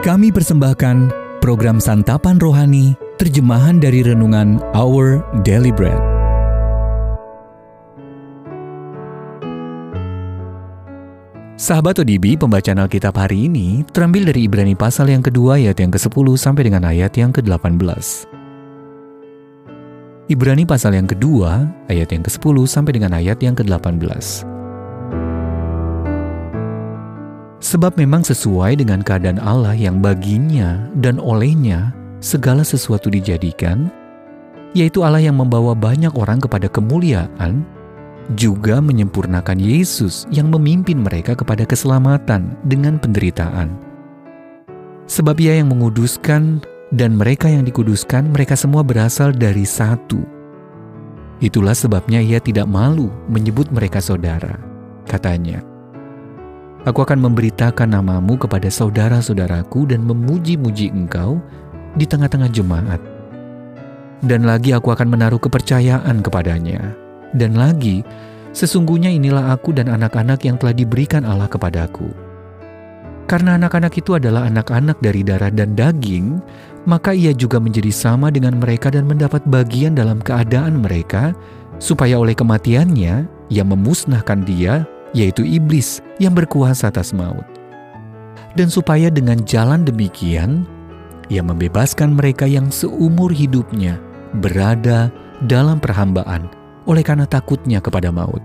Kami persembahkan program Santapan Rohani, terjemahan dari Renungan Our Daily Bread. Sahabat ODB, pembacaan Alkitab hari ini terambil dari Ibrani pasal yang kedua ayat yang ke-10 sampai dengan ayat yang ke-18. Ibrani pasal yang kedua ayat yang ke-10 sampai dengan ayat yang ke-18. Sebab memang sesuai dengan keadaan Allah yang baginya dan olehnya segala sesuatu dijadikan, yaitu Allah yang membawa banyak orang kepada kemuliaan, juga menyempurnakan Yesus yang memimpin mereka kepada keselamatan dengan penderitaan. Sebab ia yang menguduskan dan mereka yang dikuduskan, mereka semua berasal dari satu. Itulah sebabnya ia tidak malu menyebut mereka saudara. Katanya, Aku akan memberitakan namamu kepada saudara-saudaraku dan memuji-muji engkau di tengah-tengah jemaat. Dan lagi aku akan menaruh kepercayaan kepadanya. Dan lagi, sesungguhnya inilah aku dan anak-anak yang telah diberikan Allah kepadaku. Karena anak-anak itu adalah anak-anak dari darah dan daging, maka ia juga menjadi sama dengan mereka dan mendapat bagian dalam keadaan mereka, supaya oleh kematiannya ia memusnahkan dia yaitu iblis yang berkuasa atas maut. Dan supaya dengan jalan demikian, ia membebaskan mereka yang seumur hidupnya berada dalam perhambaan oleh karena takutnya kepada maut.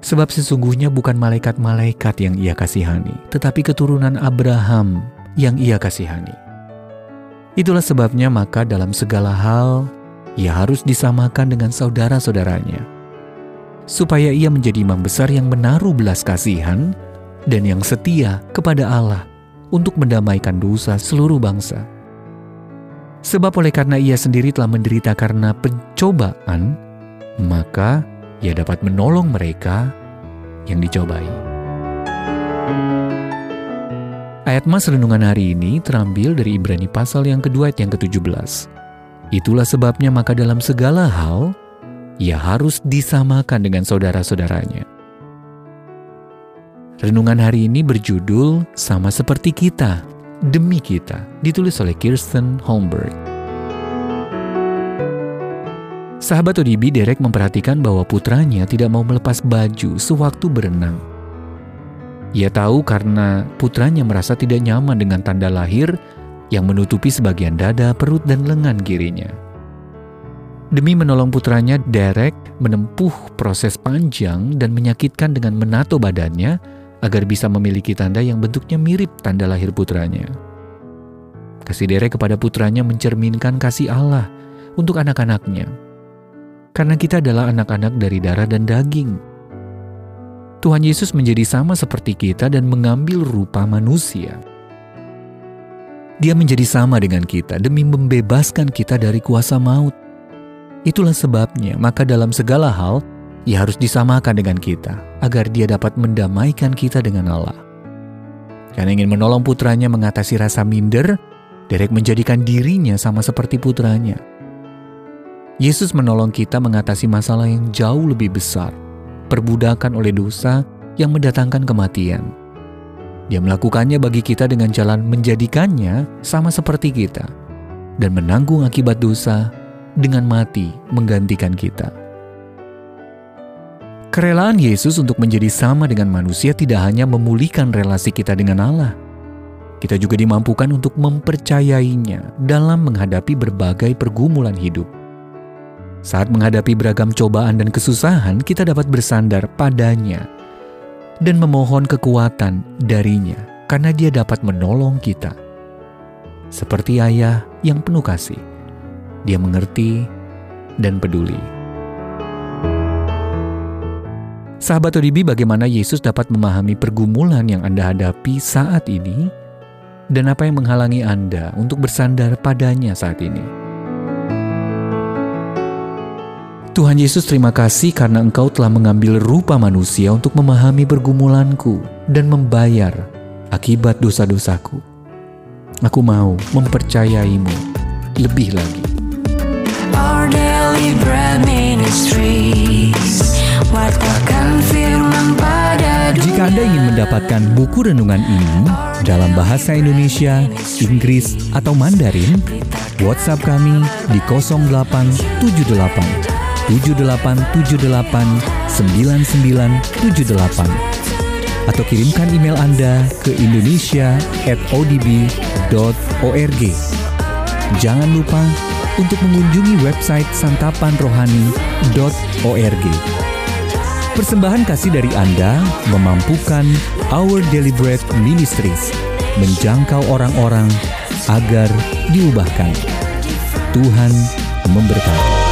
Sebab sesungguhnya bukan malaikat-malaikat yang ia kasihani, tetapi keturunan Abraham yang ia kasihani. Itulah sebabnya maka dalam segala hal ia harus disamakan dengan saudara-saudaranya supaya ia menjadi imam besar yang menaruh belas kasihan dan yang setia kepada Allah untuk mendamaikan dosa seluruh bangsa. Sebab oleh karena ia sendiri telah menderita karena pencobaan, maka ia dapat menolong mereka yang dicobai. Ayat Mas Renungan hari ini terambil dari Ibrani pasal yang kedua ayat yang ke-17. Itulah sebabnya maka dalam segala hal, ia harus disamakan dengan saudara-saudaranya. Renungan hari ini berjudul Sama Seperti Kita, Demi Kita, ditulis oleh Kirsten Holmberg. Sahabat ODB Derek memperhatikan bahwa putranya tidak mau melepas baju sewaktu berenang. Ia tahu karena putranya merasa tidak nyaman dengan tanda lahir yang menutupi sebagian dada, perut, dan lengan kirinya. Demi menolong putranya, Derek menempuh proses panjang dan menyakitkan dengan menato badannya agar bisa memiliki tanda yang bentuknya mirip tanda lahir putranya. Kasih Derek kepada putranya mencerminkan kasih Allah untuk anak-anaknya. Karena kita adalah anak-anak dari darah dan daging. Tuhan Yesus menjadi sama seperti kita dan mengambil rupa manusia. Dia menjadi sama dengan kita demi membebaskan kita dari kuasa maut. Itulah sebabnya, maka dalam segala hal, ia harus disamakan dengan kita, agar dia dapat mendamaikan kita dengan Allah. Karena ingin menolong putranya mengatasi rasa minder, Derek menjadikan dirinya sama seperti putranya. Yesus menolong kita mengatasi masalah yang jauh lebih besar, perbudakan oleh dosa yang mendatangkan kematian. Dia melakukannya bagi kita dengan jalan menjadikannya sama seperti kita dan menanggung akibat dosa dengan mati menggantikan kita. Kerelaan Yesus untuk menjadi sama dengan manusia tidak hanya memulihkan relasi kita dengan Allah, kita juga dimampukan untuk mempercayainya dalam menghadapi berbagai pergumulan hidup. Saat menghadapi beragam cobaan dan kesusahan, kita dapat bersandar padanya dan memohon kekuatan darinya karena dia dapat menolong kita. Seperti ayah yang penuh kasih dia mengerti dan peduli. Sahabat ODB, bagaimana Yesus dapat memahami pergumulan yang Anda hadapi saat ini dan apa yang menghalangi Anda untuk bersandar padanya saat ini? Tuhan Yesus terima kasih karena Engkau telah mengambil rupa manusia untuk memahami pergumulanku dan membayar akibat dosa-dosaku. Aku mau mempercayaimu lebih lagi. Our Daily Bread Ministries Wartakan firman pada dunia Jika Anda ingin mendapatkan buku renungan ini dalam bahasa Indonesia, Inggris, atau Mandarin, WhatsApp kami di 0878 7878 9978 atau kirimkan email Anda ke indonesia@odb.org. Jangan lupa untuk mengunjungi website santapanrohani.org. Persembahan kasih dari Anda memampukan Our Deliberate Ministries menjangkau orang-orang agar diubahkan. Tuhan memberkati.